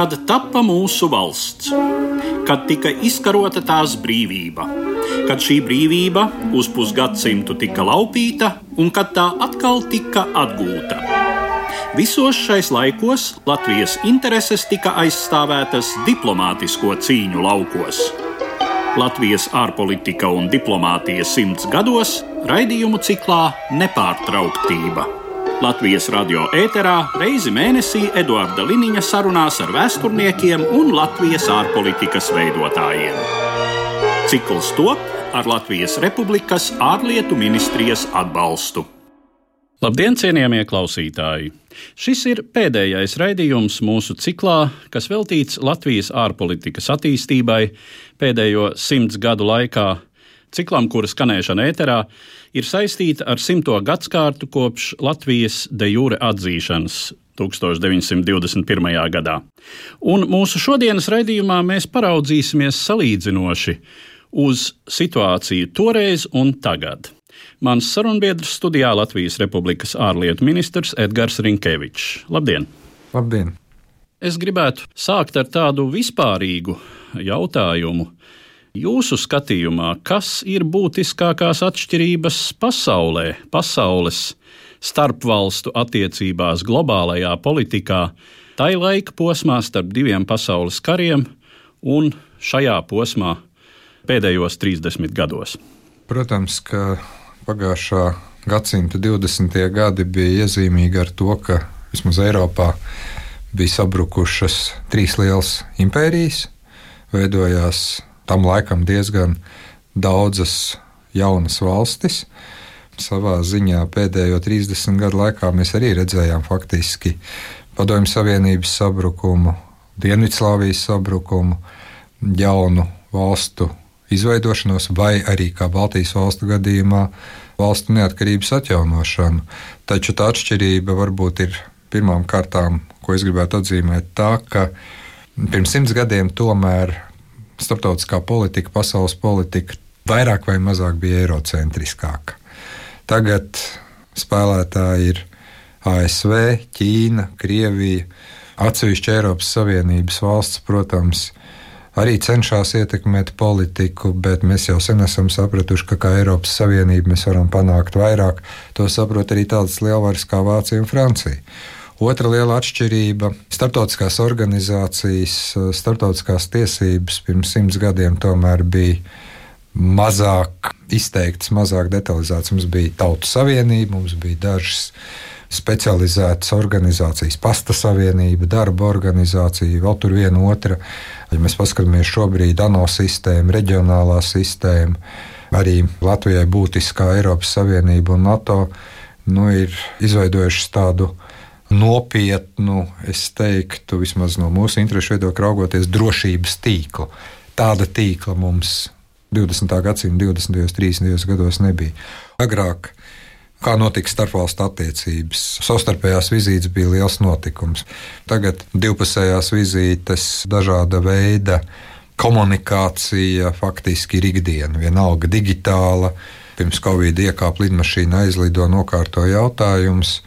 kad tappa mūsu valsts, kad tika izkarota tās brīvība, kad šī brīvība uz pusgadsimtu tika laupīta un kad tā atkal tika atgūta. Visos šais laikos Latvijas intereses tika aizstāvētas diplomātisko cīņu laukos. Latvijas ārpolitika un diplomātija simts gados raidījumu ciklā Nepārtrauktība. Latvijas radio ēterā reizi mēnesī Eduarda Liniņa sarunās ar vēsturniekiem un Latvijas ārpolitikas veidotājiem. Cikls top ar Latvijas Republikas ārlietu ministrijas atbalstu. Labdien, cienījamie klausītāji! Šis ir pēdējais raidījums mūsu ciklā, kas veltīts Latvijas ārpolitikas attīstībai pēdējo simts gadu laikā Ciklam, kura skanēšana ēterā, ir saistīta ar simto gadsimtu kopš Latvijas de jure atzīšanas 1921. gadā. Un mūsu šodienas raidījumā mēs paraudzīsimies salīdzinoši uz situāciju toreiz un tagad. Mans sarunbiedrs studijā Latvijas Republikas ārlietu ministrs Edgars Rinkevičs. Labdien! Labdien! Es gribētu sākt ar tādu vispārīgu jautājumu Jūsu skatījumā, kas ir būtiskākās atšķirības pasaulē, pasaules starpvalstu attiecībās, globālajā politikā, tai laika posmā starp diviem pasaules kariem un šajā posmā pēdējos 30 gados? Protams, ka pagājušā gadsimta 20. gadi bija iezīmīgi ar to, ka vismaz Eiropā bija sabrukušas trīs lielas impērijas, veidojās tam laikam diezgan daudzas jaunas valstis. Savā ziņā pēdējo 30 gadu laikā mēs arī redzējām faktiski Padomju Savienības sabrukumu, Dienvidslāvijas sabrukumu, jaunu valstu izveidošanos, vai arī kā Baltijas valstu gadījumā, valstu neatkarības atjaunošanu. Taču tā atšķirība varbūt ir pirmām kārtām, ko es gribētu atzīmēt, tā, ka pirms simts gadiem tomēr starptautiskā politika, pasaules politika vairāk vai mazāk bija eirocentriskāka. Tagad spēlētāji ir ASV, Ķīna, Krievija, atsevišķi Eiropas Savienības valsts, protams, arī cenšas ietekmēt politiku, bet mēs jau sen esam sapratuši, ka kā Eiropas Savienība mēs varam panākt vairāk. To saprot arī tādas lielvaras kā Vācija un Francija. Otra liela atšķirība - starptautiskās organizācijas, starptautiskās tiesības pirms simts gadiem tomēr bija mazāk izteikts, mazāk detalizēts. Mums bija Tautu Savienība, mums bija dažas specializētas organizācijas, pasta savienība, darba organizācija, vēl tur viena otra. Ja mēs paskatāmies šobrīd ANO sistēmu, reģionālā sistēma, arī Latvijai būtiskā Eiropas Savienība un NATO nu, ir izveidojušas tādu nopietnu, es teiktu, vismaz no mūsu interesu viedokļa raugoties, drošības tīklu. Tāda tīkla mums 20. gadsimta 20. un 30. gados nebija. Agrāk, kā notika starpvalstu attiecības, savstarpējās vizītes bija liels notikums. Tagad divpusējās vizītes, dažāda veida komunikācija faktiski ir ikdiena, vienalga digitāla. Pirms Covid iekāpa lidmašīna, aizlido, nokārto jautājumus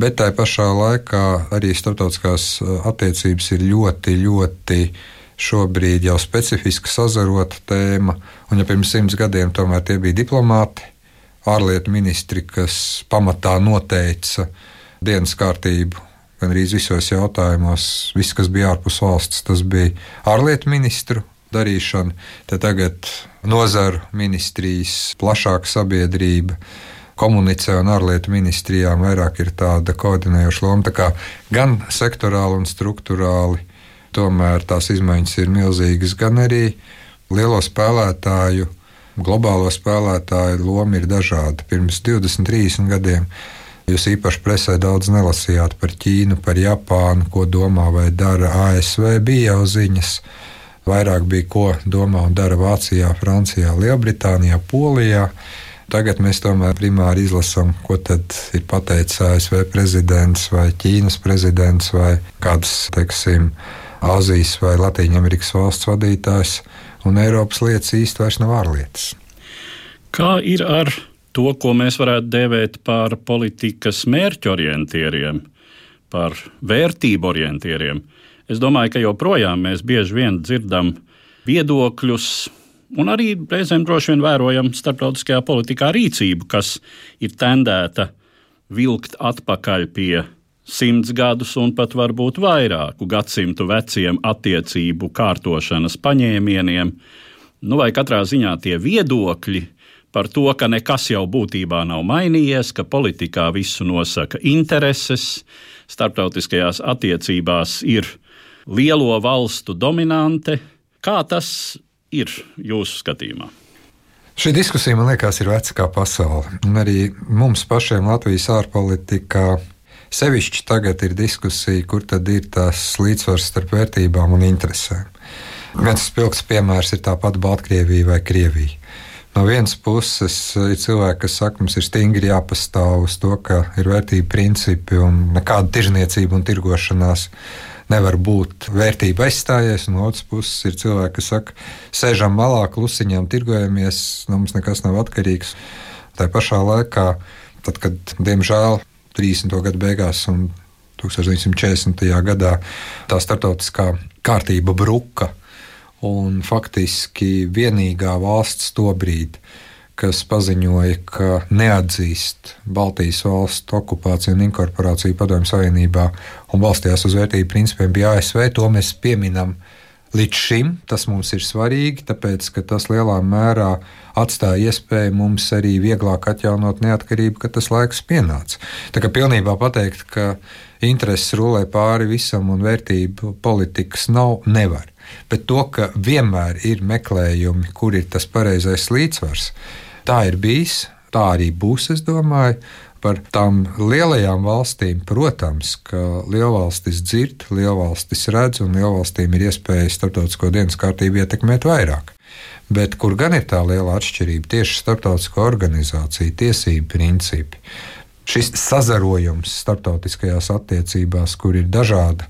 bet tā pašā laikā arī starptautiskās attiecības ir ļoti, ļoti šobrīd jau specifiski sazarota tēma. Un ja pirms simts gadiem tomēr tie bija diplomāti, ārlietu ministri, kas pamatā noteica dienas kārtību. Gan arī visos jautājumos, viss, kas bija ārpus valsts, tas bija ārlietu ministru darīšana. Tad tagad nozaru ministrijas, plašāka sabiedrība, komunicē un ārlietu ministrijām vairāk ir tāda koordinējoša loma. Tā kā gan sektorāli un struktūrāli tomēr tās izmaiņas ir milzīgas, gan arī lielo spēlētāju, globālo spēlētāju loma ir dažāda. Pirms 20, 30 gadiem jūs īpaši presē daudz nelasījāt par Ķīnu, par Japānu, ko domā vai dara ASV. Bija jau ziņas, vairāk bija ko domā un dara Vācijā, Francijā, Lielbritānijā, Polijā. Tagad mēs tomēr primāri izlasām, ko ir pateicis ASV prezidents vai Ķīnas prezidents vai kāds, teiksim, Āzijas vai Latvijas valsts vadītājs, un Eiropas lietas īsti vairs nav ārlietas. Kā ir ar to, ko mēs varētu dēvēt par politikas mērķu orientieriem, par vērtību orientieriem? Es domāju, ka joprojām mēs bieži vien dzirdam viedokļus, un arī reizēm droši vien vērojam starptautiskajā politikā rīcību, kas ir tendēta vilkt atpakaļ pie simts gadus un pat varbūt vairāku gadsimtu veciem attiecību kārtošanas paņēmieniem, nu vai katrā ziņā tie viedokļi par to, ka nekas jau būtībā nav mainījies, ka politikā visu nosaka intereses, starptautiskajās attiecībās ir lielo valstu dominante. Kā tas ir jūsu skatījumā? Šī diskusija, man liekas, ir veca kā pasaule. Un arī mums pašiem Latvijas ārpolitikā sevišķi tagad ir diskusija, kur tad ir tās līdzsvars starp vērtībām un interesēm. Viens spilgts piemērs ir tāpat Baltkrievija vai Krievija. No vienas puses ir cilvēki, kas saka, mums ir stingri jāpastāv uz to, ka ir vērtība principi un nekāda tirzniecība un tirgošanās nevar būt vērtība aizstājies, un otrs puses ir cilvēki, kas saka, sēžam malā, klusiņām tirgojamies, no mums nekas nav atkarīgs. Tā pašā laikā, tad, kad diemžēl 30. gadu beigās un 1940. gadā tā starptautiskā kārtība bruka, un faktiski vienīgā valsts to brīdi kas paziņoja, ka neatzīst Baltijas valstu okupāciju un inkorporāciju Padomju Savienībā un balstījās uz vērtību principiem, bija ASV. To mēs pieminam līdz šim. Tas mums ir svarīgi, tāpēc ka tas lielā mērā atstāja iespēju mums arī vieglāk atjaunot neatkarību, kad tas laiks pienāca. Tā kā pilnībā pateikt, ka intereses rulē pāri visam un vērtību politikas nav, nevar. Bet to, ka vienmēr ir meklējumi, kur ir tas pareizais līdzsvars, Tā ir bijis, tā arī būs, es domāju. Par tām lielajām valstīm, protams, ka lielvalstis dzird, lielvalstis redz, un lielvalstīm ir iespēja starptautisko dienas kārtību ietekmēt vairāk. Bet kur gan ir tā liela atšķirība? Tieši starptautisko organizāciju, tiesību principi. Šis sazarojums starptautiskajās attiecībās, kur ir dažādi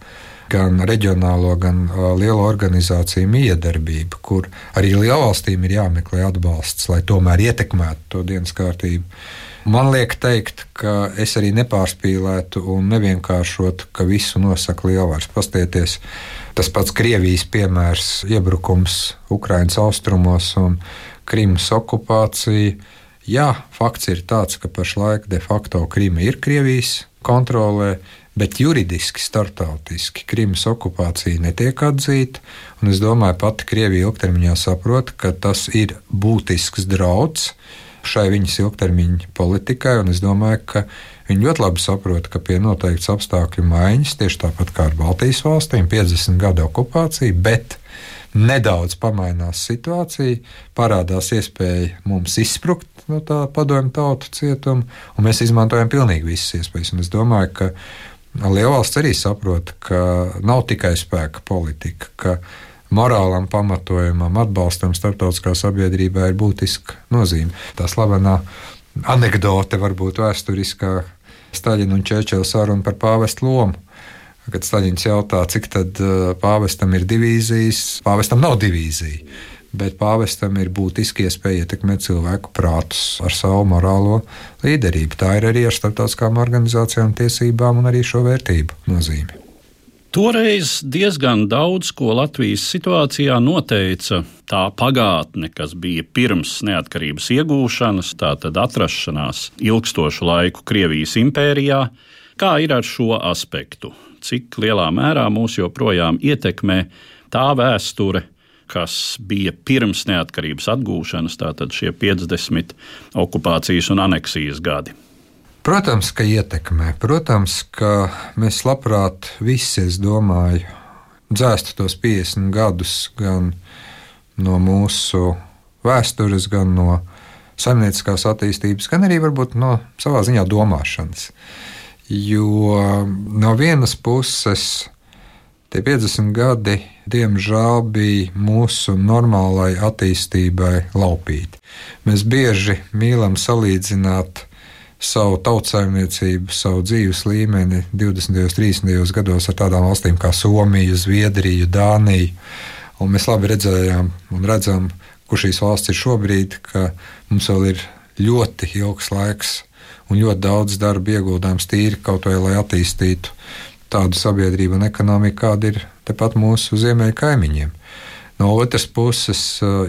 gan reģionālo, gan lielo organizāciju miedarbība, kur arī lielvalstīm ir jāmeklē atbalsts, lai tomēr ietekmētu to dienas kārtību. Man liek teikt, ka es arī nepārspīlētu un nevienkāršotu, ka visu nosaka lielvārs. Pastieties, tas pats Krievijas piemērs, iebrukums Ukraiņas austrumos un Krimas okupācija. Jā, fakts ir tāds, ka pašlaik de facto Krima ir Krievijas kontrolē, bet juridiski, startautiski Krimas okupācija netiek atzīta. Es domāju, pati Krievija ilgtermiņā saprot, ka tas ir būtisks draudz šai viņas ilgtermiņa politikai. Es domāju, ka viņi ļoti labi saprot, ka pie noteiktas apstākļu maiņas, tieši tāpat kā ar Baltijas valstīm, 50 gadu okupācija, bet nedaudz pamainās situācija, parādās iespēja mums izsprukt no tā padomju tautu cietuma, un mēs izmantojam pilnīgi visas iespējas. Un es domāju, ka Lielvalsts arī saprot, ka nav tikai spēka politika, ka morālam pamatojumam, atbalstam starptautiskā sabiedrībā ir būtiska nozīme. Tā slavenā anekdote, varbūt vēsturiskā Staļina un Čečela saruna par pāvestu lomu. Kad Staļins jautā, cik tad uh, pāvestam ir divīzijas, pāvestam nav divīzija bet pāvestam ir būtiski iespēja ietekmēt cilvēku prātus ar savu morālo līderību. Tā ir arī ar starptautiskām organizācijām, tiesībām un arī šo vērtību nozīme. Toreiz diezgan daudz ko Latvijas situācijā noteica tā pagātne, kas bija pirms neatkarības iegūšanas, tātad atrašanās ilgstošu laiku Krievijas impērijā. Kā ir ar šo aspektu? Cik lielā mērā mūs joprojām ietekmē tā vēsture, kas bija pirms neatkarības atgūšanas, tātad šie 50 okupācijas un aneksijas gadi. Protams, ka ietekmē. Protams, ka mēs labprāt visi, es domāju, dzēstu tos 50 gadus gan no mūsu vēstures, gan no saimnieciskās attīstības, gan arī varbūt no savā ziņā domāšanas. Jo no vienas puses Tie 50 gadi, diemžēl, bija mūsu normālai attīstībai laupīti. Mēs bieži mīlam salīdzināt savu tautsājumniecību, savu dzīves līmeni 20. un 30. gados ar tādām valstīm kā Somija, Zviedrija, Dānija. Un mēs labi redzējām un redzam, kur šīs valsts ir šobrīd, ka mums vēl ir ļoti ilgs laiks un ļoti daudz darba ieguldāms tīri kaut vai lai attīstītu tādu sabiedrību un ekonomiku, kāda ir tepat mūsu ziemeļu kaimiņiem. No otras puses,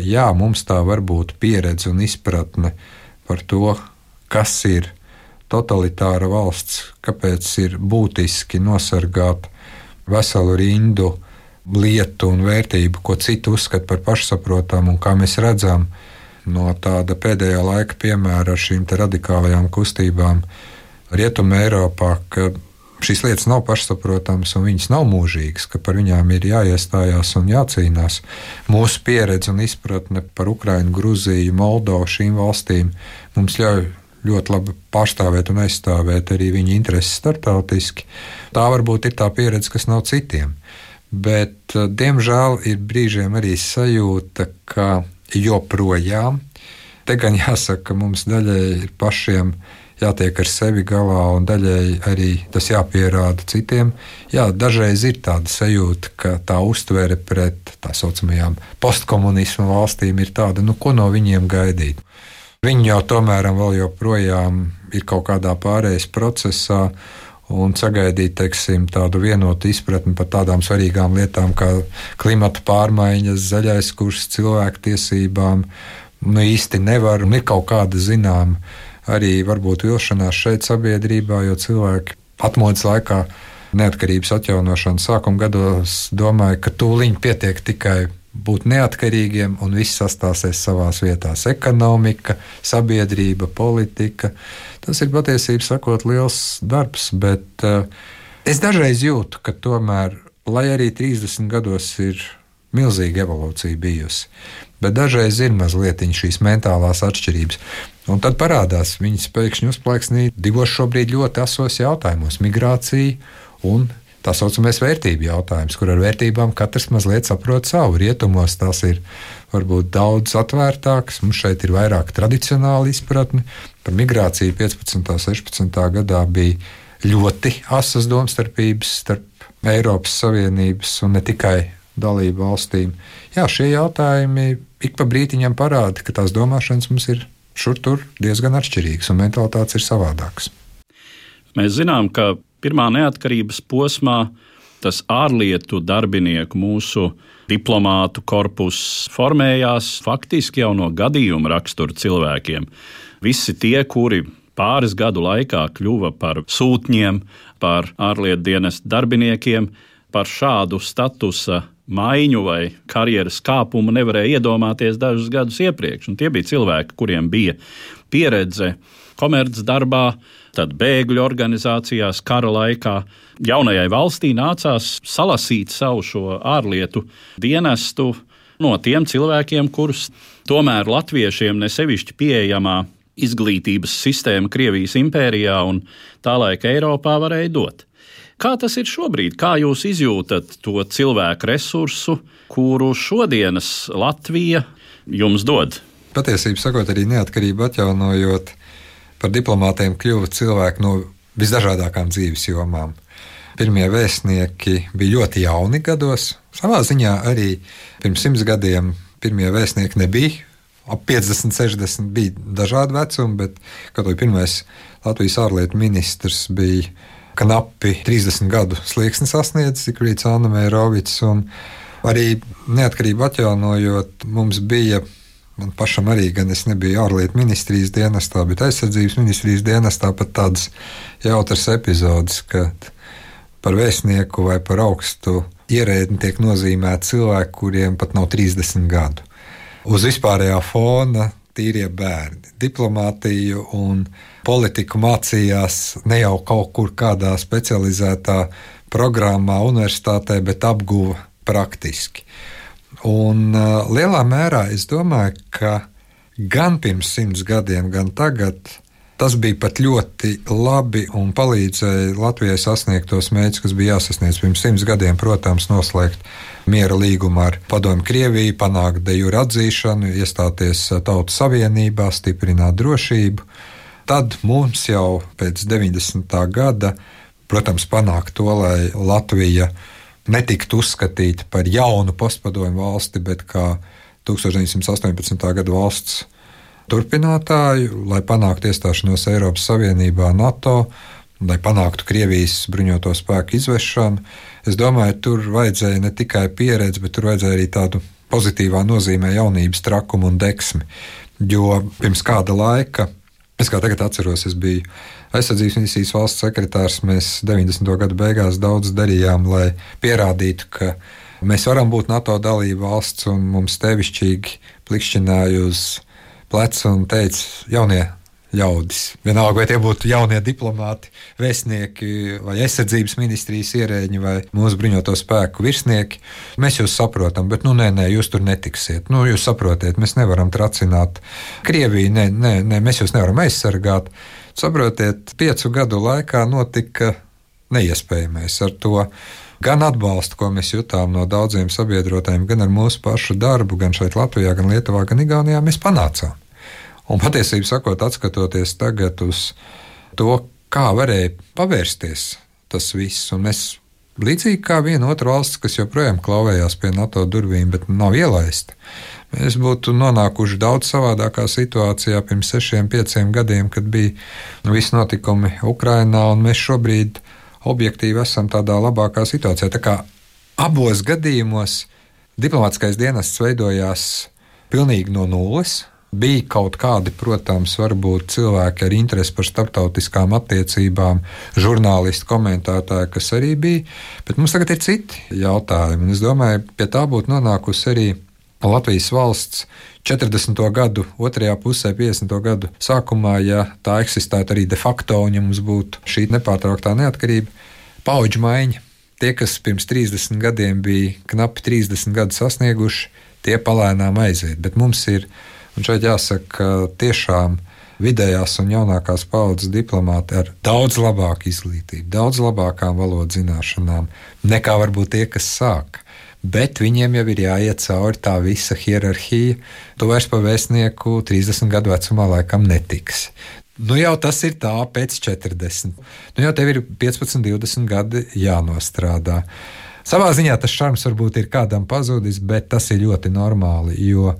jā, mums tā var būt pieredze un izpratne par to, kas ir totalitāra valsts, kāpēc ir būtiski nosargāt veselu rindu lietu un vērtību, ko citi uzskata par pašsaprotamu, un kā mēs redzam no tāda pēdējā laika piemēra ar šīm radikālajām kustībām Rietumē Eiropā, ka šīs lietas nav pašsaprotamas un viņas nav mūžīgas, ka par viņām ir jāiestājās un jācīnās. Mūsu pieredze un izpratne par Ukrajinu, Gruziju, Moldovu, šīm valstīm mums ļauj ļoti labi pārstāvēt un aizstāvēt arī viņa intereses starptautiski. Tā varbūt ir tā pieredze, kas nav citiem. Bet, eh, diemžēl, ir brīžiem arī sajūta, ka joprojām, te gan jāsaka, mums daļai ir pašiem jātiek ar sevi galā, un daļai arī tas jāpierāda citiem. Jā, dažreiz ir tāda sajūta, ka tā uztvere pret tā saucamajām postkomunismu valstīm ir tāda, nu, ko no viņiem gaidīt. Viņi jau tomēr vēl joprojām ir kaut kādā pārējais procesā, un sagaidīt teiksim, tādu vienotu izpratni par tādām svarīgām lietām kā klimata pārmaiņas, zaļais kurs, cilvēktiesībām. Nu, īsti nevar, un ir kaut kāda zināma arī varbūt vilšanās šeit sabiedrībā, jo cilvēki atmodas laikā, neatkarības atjaunošanas sākuma gados, domāja, ka tūlīt pietiek tikai būt neatkarīgiem, un viss sastāsies savā vietā. Ekonomika, sabiedrība, politika. Tas ir patiesībā sakot liels darbs, bet uh, es dažreiz jūtu, ka tomēr, lai arī 30 gados ir milzīga evolūcija bijusi, bet dažreiz ir mazliet šīs mentālās atšķirības. Un tad parādās viņas pēkšņi uzplaiksnī divos šobrīd ļoti asos jautājumos - migrācija un tā saucamais vērtību jautājums, kur ar vērtībām katrs mazliet saprot savu. Rietumos tās ir varbūt daudz atvērtākas, mums šeit ir vairāk tradicionāla izpratne. Par migrāciju 15. un 16. gadā bija ļoti asas domstarpības starp Eiropas Savienības un ne tikai dalību valstīm. Jā, šie jautājumi ik pa brītiņam parāda, ka tās domāšanas mums ir šur tur diezgan atšķirīgas un mentalitātes ir savādākas. Mēs zinām, ka pirmā neatkarības posmā tas ārlietu darbinieku mūsu diplomātu korpus formējās faktiski jau no gadījuma rakstura cilvēkiem. Visi tie, kuri pāris gadu laikā kļuva par sūtņiem, par ārlietu dienestu darbiniekiem, par šādu statusa maiņu vai karjeras kāpumu nevarēja iedomāties dažus gadus iepriekš. Un tie bija cilvēki, kuriem bija pieredze komercdarbā, tad bēgļu organizācijās, kara laikā. Jaunajai valstī nācās salasīt savu šo ārlietu dienestu no tiem cilvēkiem, kurus tomēr latviešiem nesevišķi pieejamā izglītības sistēma Krievijas impērijā un tā laika Eiropā varēja dot. Kā tas ir šobrīd? Kā jūs izjūtat to cilvēku resursu, kuru šodienas Latvija jums dod? Patiesībā sakot, arī neatkarību atjaunojot, par diplomātiem kļuva cilvēki no visdažādākām dzīves jomām. Pirmie vēstnieki bija ļoti jauni gados. Savā ziņā arī pirms simts gadiem pirmie vēstnieki nebija. Ap 50, 60 bija dažādi vecumi, bet kad pirmais Latvijas ārlietu ministrs bija knapi 30 gadu slieksni sasniedzis, Sikrīts Anna Mērovics. Arī neatkarību atjaunojot, mums bija Man pašam arī, gan es nebiju ārlietu ministrijas dienestā, bet aizsardzības ministrijas dienestā pat tādas jautras epizodes, kad par vēstnieku vai par augstu ierēdni tiek nozīmēti cilvēki, kuriem pat nav 30 gadu. Uz vispārējā fona tīrie bērni. Diplomātiju un politiku mācījās ne jau kaut kur kādā specializētā programmā, universitātē, bet apguva praktiski. Un uh, lielā mērā es domāju, ka gan pirms simts gadiem, gan tagad tas bija pat ļoti labi un palīdzēja Latvijai sasniegt tos mērķus, kas bija jāsasniedz pirms simts gadiem. Protams, noslēgt miera līgumu ar Padomu Krieviju, panākt de jure atzīšanu, iestāties Tautu Savienībā, stiprināt drošību. Tad mums jau pēc 90. gada, protams, panākt to, lai Latvija netiktu uzskatīta par jaunu postpadomu valsti, bet kā 1918. gada valsts turpinātāju, lai panāktu iestāšanos Eiropas Savienībā, NATO. lai panāktu Krievijas bruņoto spēku izvešanu. Es domāju, tur vajadzēja ne tikai pieredzi, bet tur vajadzēja arī tādu pozitīvā nozīmē jaunības trakumu un deksmi. Jo pirms kāda laika, es kā tagad atceros, es biju aizsardzības ministrijas valsts sekretārs. Mēs 90. gadu beigās daudz darījām, lai pierādītu, ka mēs varam būt NATO dalība valsts, un mums tevišķīgi plikšķināja uz pleca un teica, jaunie ļaudis. Vienalga, vai tie būtu jaunie diplomāti, vēstnieki, vai aizsardzības ministrijas ierēģi, vai mūsu bruņoto spēku virsnieki. Mēs jūs saprotam, bet, nu, nē, nē, jūs tur netiksiet. Nu, jūs saprotiet, mēs nevaram tracināt Krieviju, nē, nē, nē mēs jūs nevaram aizsargāt. Saprotiet, piecu gadu laikā notika neiespējamais ar to. Gan atbalstu, ko mēs jutām no daudziem sabiedrotājiem, gan ar mūsu pašu darbu, gan šeit Latvijā, gan Lietuvā, gan Igaunijā, mēs panācām. Un patiesībā sakot, skatoties tagad uz to, kā varēja pavērsties tas viss, un mēs līdzīgi kā viena otra valsts, kas joprojām klauvējās pie NATO durvīm, bet nav ielaista. Mēs būtu nonākuši daudz savādākā situācijā pirms sešiem, pieciem gadiem, kad bija visi notikumi Ukrajinā, un mēs šobrīd objektīvi esam tādā labākā situācijā. Tā kā abos gadījumos diplomātskais dienests veidojās pilnīgi no nulles. Bija kaut kādi, protams, varbūt cilvēki ar interesi par starptautiskām attiecībām, žurnālisti, komentētāji, kas arī bija, bet mums tagad ir citi jautājumi. Un es domāju, pie tā būtu nonākusi arī Latvijas valsts 40. gadu otrajā pusē, 50. gadu sākumā, ja tā eksistētu arī de facto, un ja mums būtu šī nepārtrauktā neatkarība, paudžu maiņa. Tie, kas pirms 30 gadiem bija knapi 30 gadu sasnieguši, tie palēnām aiziet. Bet mums ir Un šeit jāsaka, ka tiešām vidējās un jaunākās paudzes diplomāti ar daudz labāku izglītību, daudz labākām valodas zināšanām nekā varbūt tie, kas sāk. Bet viņiem jau ir jāiet cauri tā visa hierarhija. Tu vairs pa vēstnieku 30 gadu vecumā laikam netiksi. Nu jau tas ir tā pēc 40. Nu jau tev ir 15, 20 gadi jānostrādā. Savā ziņā tas šarms varbūt ir kādam pazudis, bet tas ir ļoti normāli. Jo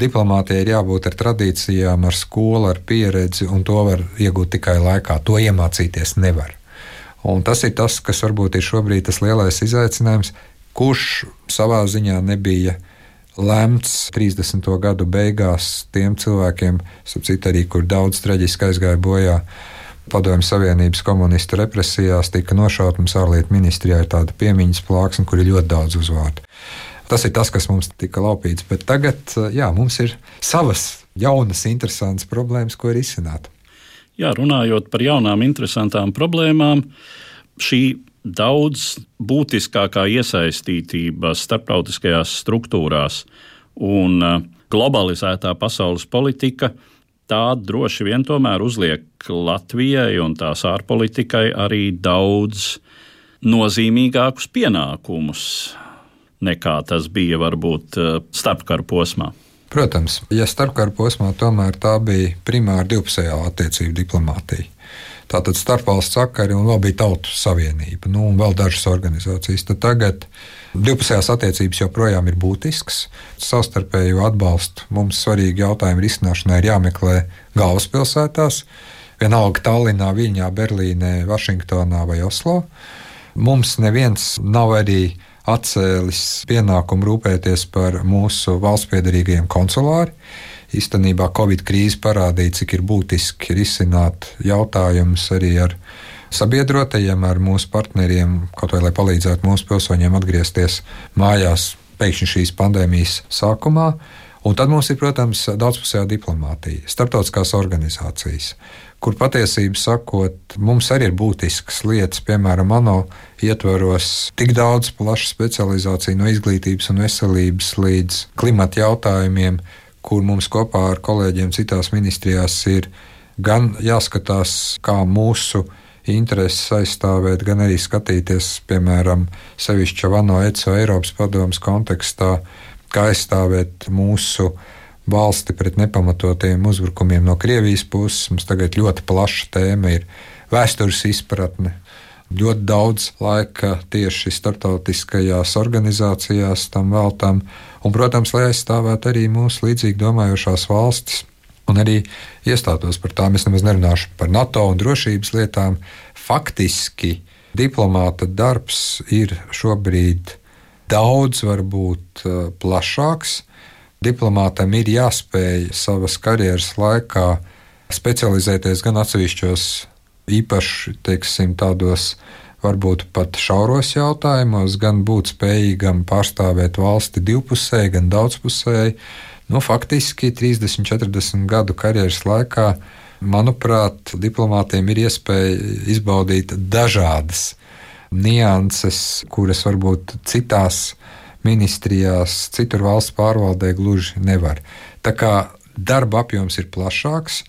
Diplomātijai ir jābūt ar tradīcijām, ar skolu, ar pieredzi, un to var iegūt tikai laikā. To iemācīties nevar. Un tas ir tas, kas varbūt ir šobrīd tas lielais izaicinājums, kurš savā ziņā nebija lemts 30. gadu beigās tiem cilvēkiem, citu arī, kur daudz traģiski aizgāja bojā. Padomju Savienības komunistu represijās tika nošauta mums ārlietu ministrijā ir tāda piemiņas plāksne, kur ir ļoti daudz uzvārdu. Tas ir tas, kas mums tika laupīts. Bet tagad jā, mums ir savas jaunas, interesantas problēmas, ko risināt. Jā, runājot par jaunām, interesantām problēmām, šī daudz būtiskākā iesaistītība starptautiskajās struktūrās un globalizētā pasaules politika, tā droši vien tomēr uzliek Latvijai un tās ārpolitikai arī daudz nozīmīgākus pienākumus nekā tas bija varbūt eh, starpkara posmā. Protams, ja starpkara posmā tomēr tā bija primāra divpusējā attiecību diplomātija. Tātad starpvalsts sakari un vēl bija tautu savienība, nu, un vēl dažas organizācijas. Tad tagad divpusējās attiecības joprojām ir būtisks. Savstarpēju atbalstu mums svarīgi jautājumu risināšanai ir jāmeklē galvaspilsētās, vienalga Tallinā, Viņā, Berlīnē, Vašingtonā vai Oslo. Mums neviens nav arī atcēlis pienākumu rūpēties par mūsu valsts piedarīgajiem konsulāriem. Īstenībā Covid krīze parādīja, cik ir būtiski risināt jautājumus arī ar sabiedrotajiem, ar mūsu partneriem, kaut vai lai palīdzētu mūsu pilsoņiem atgriezties mājās pēkšņi šīs pandēmijas sākumā. Un tad mums ir, protams, daudzpusējā diplomātija, starptautiskās organizācijas kur patiesībā sakot, mums arī ir būtiskas lietas, piemēram, ANO ietvaros tik daudz plaša specializācija no izglītības un veselības līdz klimata jautājumiem, kur mums kopā ar kolēģiem citās ministrijās ir gan jāskatās, kā mūsu intereses aizstāvēt, gan arī skatīties, piemēram, sevišķi Vano ECO Eiropas padomus kontekstā, kā aizstāvēt mūsu valsti pret nepamatotiem uzbrukumiem no Krievijas puses. Mums tagad ļoti plaša tēma ir vēstures izpratne. Ļoti daudz laika tieši starptautiskajās organizācijās tam veltam, un, protams, lai aizstāvētu arī mūsu līdzīgi domājošās valstis un arī iestātos par tām. Es nemaz nerunāšu par NATO un drošības lietām. faktiski diplomāta darbs ir šobrīd daudz, varbūt plašāks. Diplomātam ir jāspēj savas karjeras laikā specializēties gan atsevišķos, īpaši teiksim, tādos varbūt pat šauros jautājumos, gan būt spējīgam pārstāvēt valsti divpusēji, gan daudzpusēji. Nu, faktiski 30, 40 gadu karjeras laikā, manuprāt, diplomātiem ir iespēja izbaudīt dažādas nianses, kuras varbūt citās ministrijās, citur valsts pārvaldē gluži nevar. Tā kā darba apjoms ir plašāks,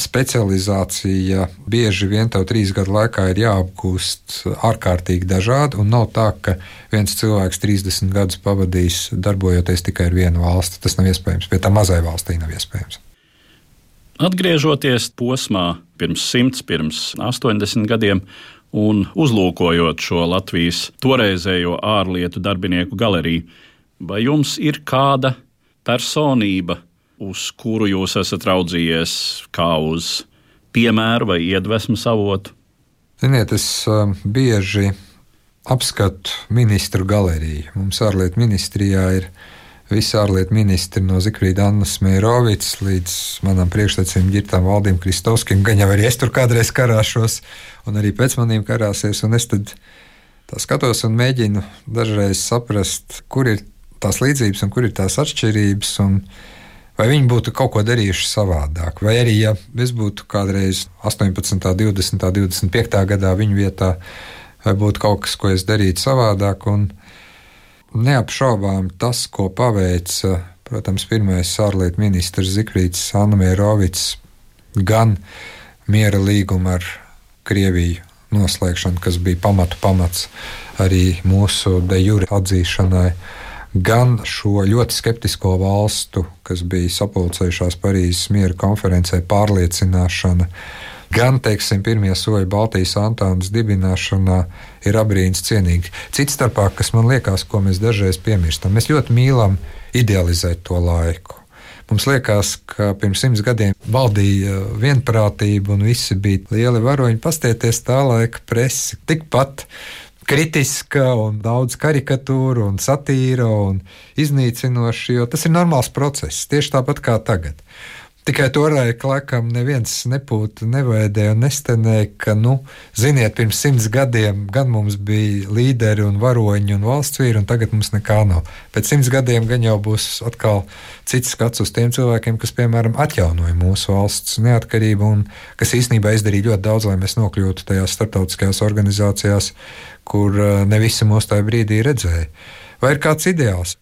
specializācija bieži vien tev trīs gadu laikā ir jāapgūst ārkārtīgi dažādi, un nav tā, ka viens cilvēks 30 gadus pavadīs darbojoties tikai ar vienu valsti. Tas nav iespējams. Pie tā mazai valstī nav iespējams. Atgriežoties posmā pirms 100, pirms 80 gadiem, un uzlūkojot šo Latvijas toreizējo ārlietu darbinieku galeriju, vai jums ir kāda personība, uz kuru jūs esat raudzījies kā uz piemēru vai iedvesmas avotu? Ziniet, es uh, bieži apskatu ministru galeriju. Mums ārlietu ministrijā ir visi ārlietu ministri no Zikrīda Annas Meirovicas līdz manam priekštecim Girtam Valdim Kristovskim, gan jau arī es tur kādreiz karāšos, un arī pēc maniem karāsies, un es tad tā skatos un mēģinu dažreiz saprast, kur ir tās līdzības un kur ir tās atšķirības, un vai viņi būtu kaut ko darījuši savādāk. Vai arī, ja es būtu kādreiz 18, 20, 25 gadā viņu vietā, vai būtu kaut kas, ko es darītu savādāk. Un neapšaubām tas, ko paveica, protams, pirmais ārlietu ministrs Zikrīts Anamierovics, gan miera līguma ar Krieviju noslēgšanu, kas bija pamatu pamats arī mūsu de jure atzīšanai gan šo ļoti skeptisko valstu, kas bija sapulcējušās Parīzes miera konferencē, pārliecināšana, gan teiksim, pirmie soļi Baltijas Antānas dibināšanā ir abrīns cienīgi. Cits starpā, kas man liekas, ko mēs dažreiz piemirstam, mēs ļoti mīlam idealizēt to laiku. Mums liekas, ka pirms simts gadiem valdīja vienprātība un visi bija lieli varoņi. Pastieties tā laika presi. Tikpat kritiska un daudz karikatūru un satīra un iznīcinoša, jo tas ir normāls process, tieši tāpat kā tagad. Tikai toreiz, laikam, neviens nepūta, nevēdēja un nestenēja, ka, nu, ziniet, pirms simts gadiem gan mums bija līderi un varoņi un valsts vīri, un tagad mums nekā nav. Pēc simts gadiem gan jau būs atkal cits skats uz tiem cilvēkiem, kas, piemēram, atjaunoja mūsu valsts neatkarību un kas īstenībā izdarīja ļoti daudz, lai mēs nokļūtu tajās starptautiskajās organizācijās, kur eh, ne visi mūs tajā brīdī redzēja. Vai ir kāds ideāls?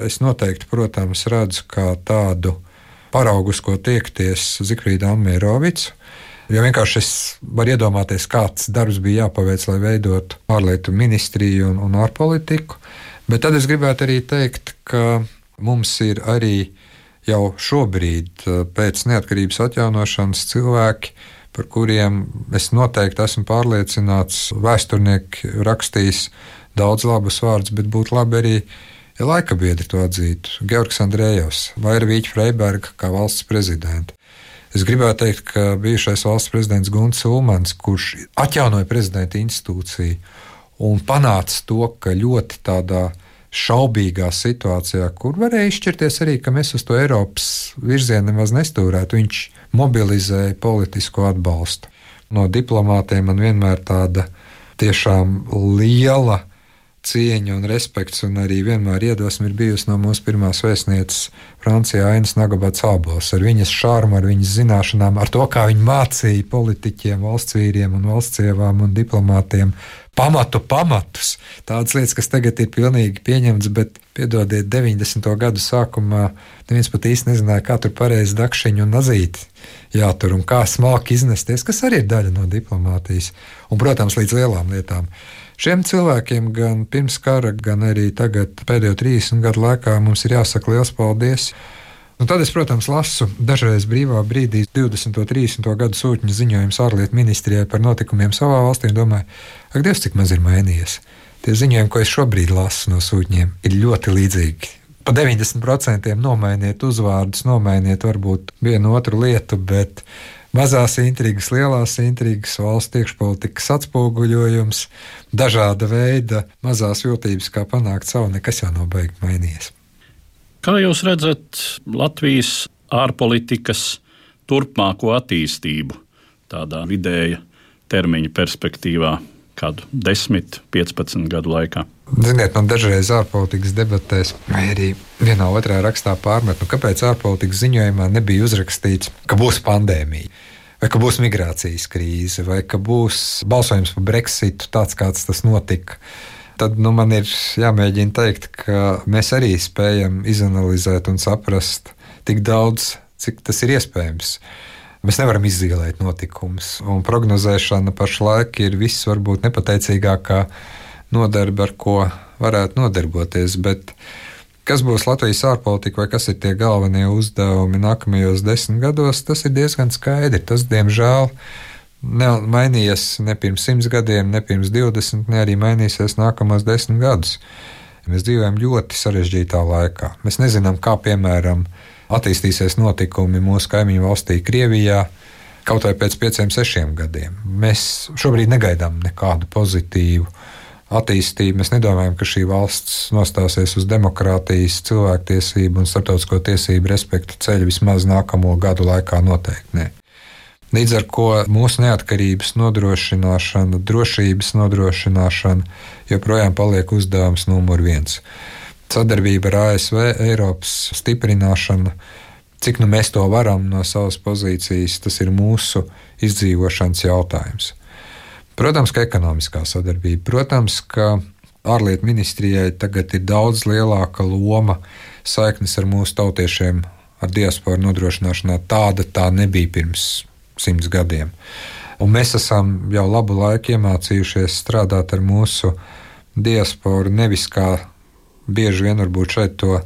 Es noteikti, protams, redzu kā tādu paraugus, ko tiekties Zikrīda Amērovics. Jo vienkārši es varu iedomāties, kāds darbs bija jāpaveic, lai veidotu ārlietu ministriju un, un ārpolitiku. Bet tad es gribētu arī teikt, ka mums ir arī jau šobrīd, pēc neatkarības atjaunošanas, cilvēki, par kuriem es noteikti esmu pārliecināts, vēsturnieki rakstīs daudz labus vārdus, bet būtu labi arī ja laika biedri to atzītu, Georgs Andrējevs vai Rīča Freiberga kā valsts prezidents. Es gribētu teikt, ka bijušais valsts prezidents Gunts Ulmans, kurš atjaunoja prezidenta institūciju un panāca to, ka ļoti tādā šaubīgā situācijā, kur varēja izšķirties arī, ka mēs uz to Eiropas virzienu nemaz nestūrētu, viņš mobilizēja politisko atbalstu. No diplomātiem man vienmēr tāda tiešām liela cieņa un respekts, un arī vienmēr iedvesma ir bijusi no mūsu pirmās vēstnieces Francijā Ainas Nagabats Abos, ar viņas šārmu, ar viņas zināšanām, ar to, kā viņa mācīja politiķiem, valsts vīriem un valstsievām un diplomātiem pamatu pamatus. Tādas lietas, kas tagad ir pilnīgi pieņemtas, bet, piedodiet, 90. gadu sākumā neviens pat īsti nezināja, kā tur pareizi dakšiņu un nazīti jātur un kā smalki iznesties, kas arī ir daļa no diplomātijas. Un, protams, līdz lielām lietām. Šiem cilvēkiem gan pirms kara, gan arī tagad, pēdējo 30 gadu laikā, mums ir jāsaka liels paldies. Un tad es, protams, lasu dažreiz brīvā brīdī 20. un 30. gadu sūtņu ziņojumus ārlietu ministrijai par notikumiem savā valstī un domāju, ak, Dievs, cik maz ir mainījies. Tie ziņojumi, ko es šobrīd lasu no sūtņiem, ir ļoti līdzīgi. Pa 90% nomainiet uzvārdus, nomainiet varbūt vienu otru lietu, bet mazās intrigas, lielās intrigas, valsts iekšpolitikas atspoguļojums, dažāda veida mazās jūtības, kā panākt savu, nekas jau nav beigts mainījies. Kā jūs redzat Latvijas ārpolitikas turpmāko attīstību tādā vidēja termiņa perspektīvā, kādu 10, 15 gadu laikā? Ziniet, man dažreiz ārpolitikas debatēs, vai arī vienā otrā rakstā pārmet, nu, kāpēc ārpolitikas ziņojumā nebija uzrakstīts, ka būs pandēmija. Vai ka būs migrācijas krīze, vai ka būs balsojums par Brexitu, tāds kāds tas notika. Tad nu, man ir jāmēģina teikt, ka mēs arī spējam izanalizēt un saprast tik daudz, cik tas ir iespējams. Mēs nevaram izzīmēt notikumus, un prognozēšana pašlaik ir viss varbūt nepateicīgākā nodarbe, ar ko varētu nodarboties. Bet kas būs Latvijas ārpolitika vai kas ir tie galvenie uzdevumi nākamajos desmit gados, tas ir diezgan skaidri. Tas, diemžēl, nav mainījies ne pirms simts gadiem, ne pirms divdesmit, ne arī mainīsies nākamos desmit gadus. Mēs dzīvojam ļoti sarežģītā laikā. Mēs nezinām, kā piemēram attīstīsies notikumi mūsu kaimiņu valstī, Krievijā kaut vai pēc pieciem, sešiem gadiem. Mēs šobrīd negaidām nekādu pozitīvu attīstību. Mēs nedomājam, ka šī valsts nostāsies uz demokrātijas, cilvēktiesību un starptautisko tiesību respektu ceļu vismaz nākamo gadu laikā noteikti. Ne. Līdz ar to mūsu neatkarības nodrošināšana, drošības nodrošināšana joprojām paliek uzdevums numur viens. Sadarbība ar ASV, Eiropas stiprināšana, cik nu mēs to varam no savas pozīcijas, tas ir mūsu izdzīvošanas jautājums. Protams, ka ekonomiskā sadarbība, protams, ka ārlietu ministrijai tagad ir daudz lielāka loma saiknes ar mūsu tautiešiem, ar diasporu nodrošināšanā. Tāda tā nebija pirms simts gadiem. Un mēs esam jau labu laiku iemācījušies strādāt ar mūsu diasporu nevis kā bieži vien varbūt šeit to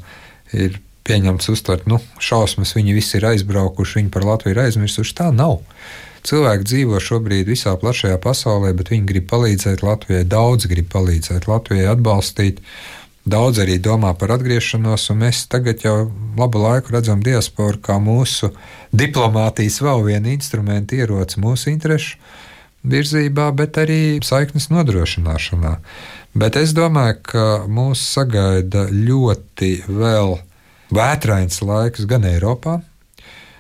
ir pieņemts uztvert, nu, šausmas, viņi visi ir aizbraukuši, viņi par Latviju ir aizmirsuši. Tā nav. Cilvēki dzīvo šobrīd visā plašajā pasaulē, bet viņi grib palīdzēt Latvijai. Daudz grib palīdzēt Latvijai, atbalstīt. Daudz arī domā par atgriešanos, un mēs tagad jau labu laiku redzam diasporu kā mūsu diplomātijas vēl vienu instrumentu, ieroci mūsu interesu virzībā, bet arī saiknes nodrošināšanā. Bet es domāju, ka mūs sagaida ļoti vēl vētrains laiks gan Eiropā,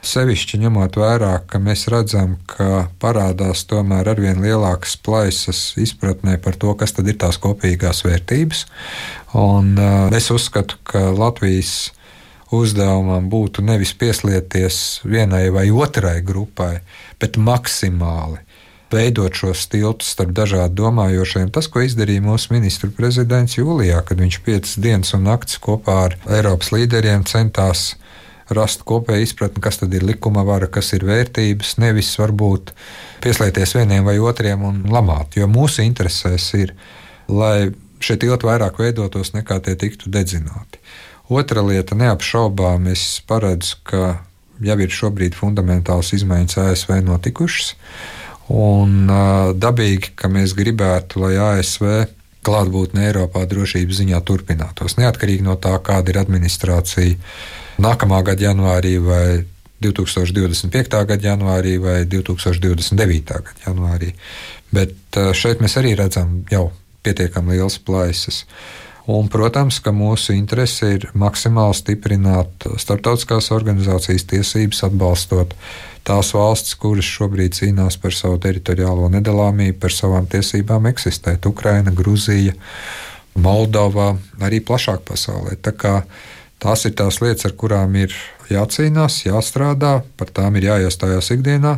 Sevišķi ņemot vērā, ka mēs redzam, ka parādās tomēr arvien lielākas plaisas izpratnē par to, kas tad ir tās kopīgās vērtības. Un, uh, es uzskatu, ka Latvijas uzdevumam būtu nevis pieslieties vienai vai otrai grupai, bet maksimāli veidot šos tiltus starp dažādu domājošiem. Tas, ko izdarīja mūsu ministru prezidents Jūlijā, kad viņš piecas dienas un naktis kopā ar Eiropas līderiem centās rast kopēju izpratni, kas tad ir likuma vara, kas ir vērtības, nevis varbūt pieslēgties vieniem vai otriem un lamāt. Jo mūsu interesēs ir, lai šie tilti vairāk veidotos nekā tie tiktu dedzināti. Otra lieta, neapšaubām, es paredzu, ka jau ir šobrīd fundamentāls izmaiņas ASV notikušas. Un uh, dabīgi, ka mēs gribētu, lai ASV klātbūtne Eiropā drošības ziņā turpinātos. Neatkarīgi no tā, kāda ir administrācija nākamā gada janvārī vai 2025. gada janvārī vai 2029. gada janvārī. Bet šeit mēs arī redzam jau pietiekami liels plaisas. Un, protams, ka mūsu interese ir maksimāli stiprināt starptautiskās organizācijas tiesības, atbalstot tās valstis, kuras šobrīd cīnās par savu teritoriālo nedalāmību, par savām tiesībām eksistēt. Ukraina, Gruzija, Moldova, arī plašāk pasaulē. Tā kā Tās ir tās lietas, ar kurām ir jācīnās, jāstrādā, par tām ir jāiestājās ikdienā.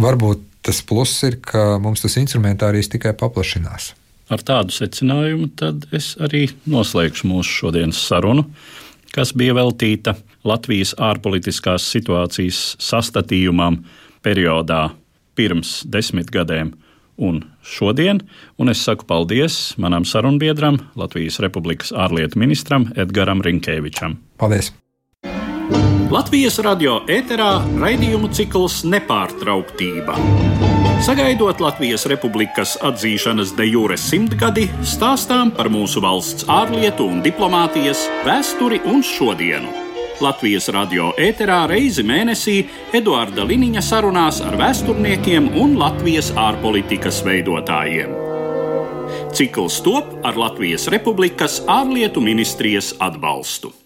Varbūt tas pluss ir, ka mums tas instrumentārijs tikai paplašinās. Ar tādu secinājumu tad es arī noslēgšu mūsu šodienas sarunu, kas bija veltīta Latvijas ārpolitiskās situācijas sastatījumam periodā pirms desmit gadiem un šodien, un es saku paldies manam sarunbiedram, Latvijas Republikas ārlietu ministram Edgaram Rinkēvičam. Paldies! Latvijas radio ēterā raidījumu cikls Nepārtrauktība. Sagaidot Latvijas Republikas atzīšanas de jure simtgadi, stāstām par mūsu valsts ārlietu un diplomātijas vēsturi un šodienu. Latvijas radio ēterā reizi mēnesī Eduarda Liniņa sarunās ar vēsturniekiem un Latvijas ārpolitikas veidotājiem. Cikls top ar Latvijas Republikas ārlietu ministrijas atbalstu.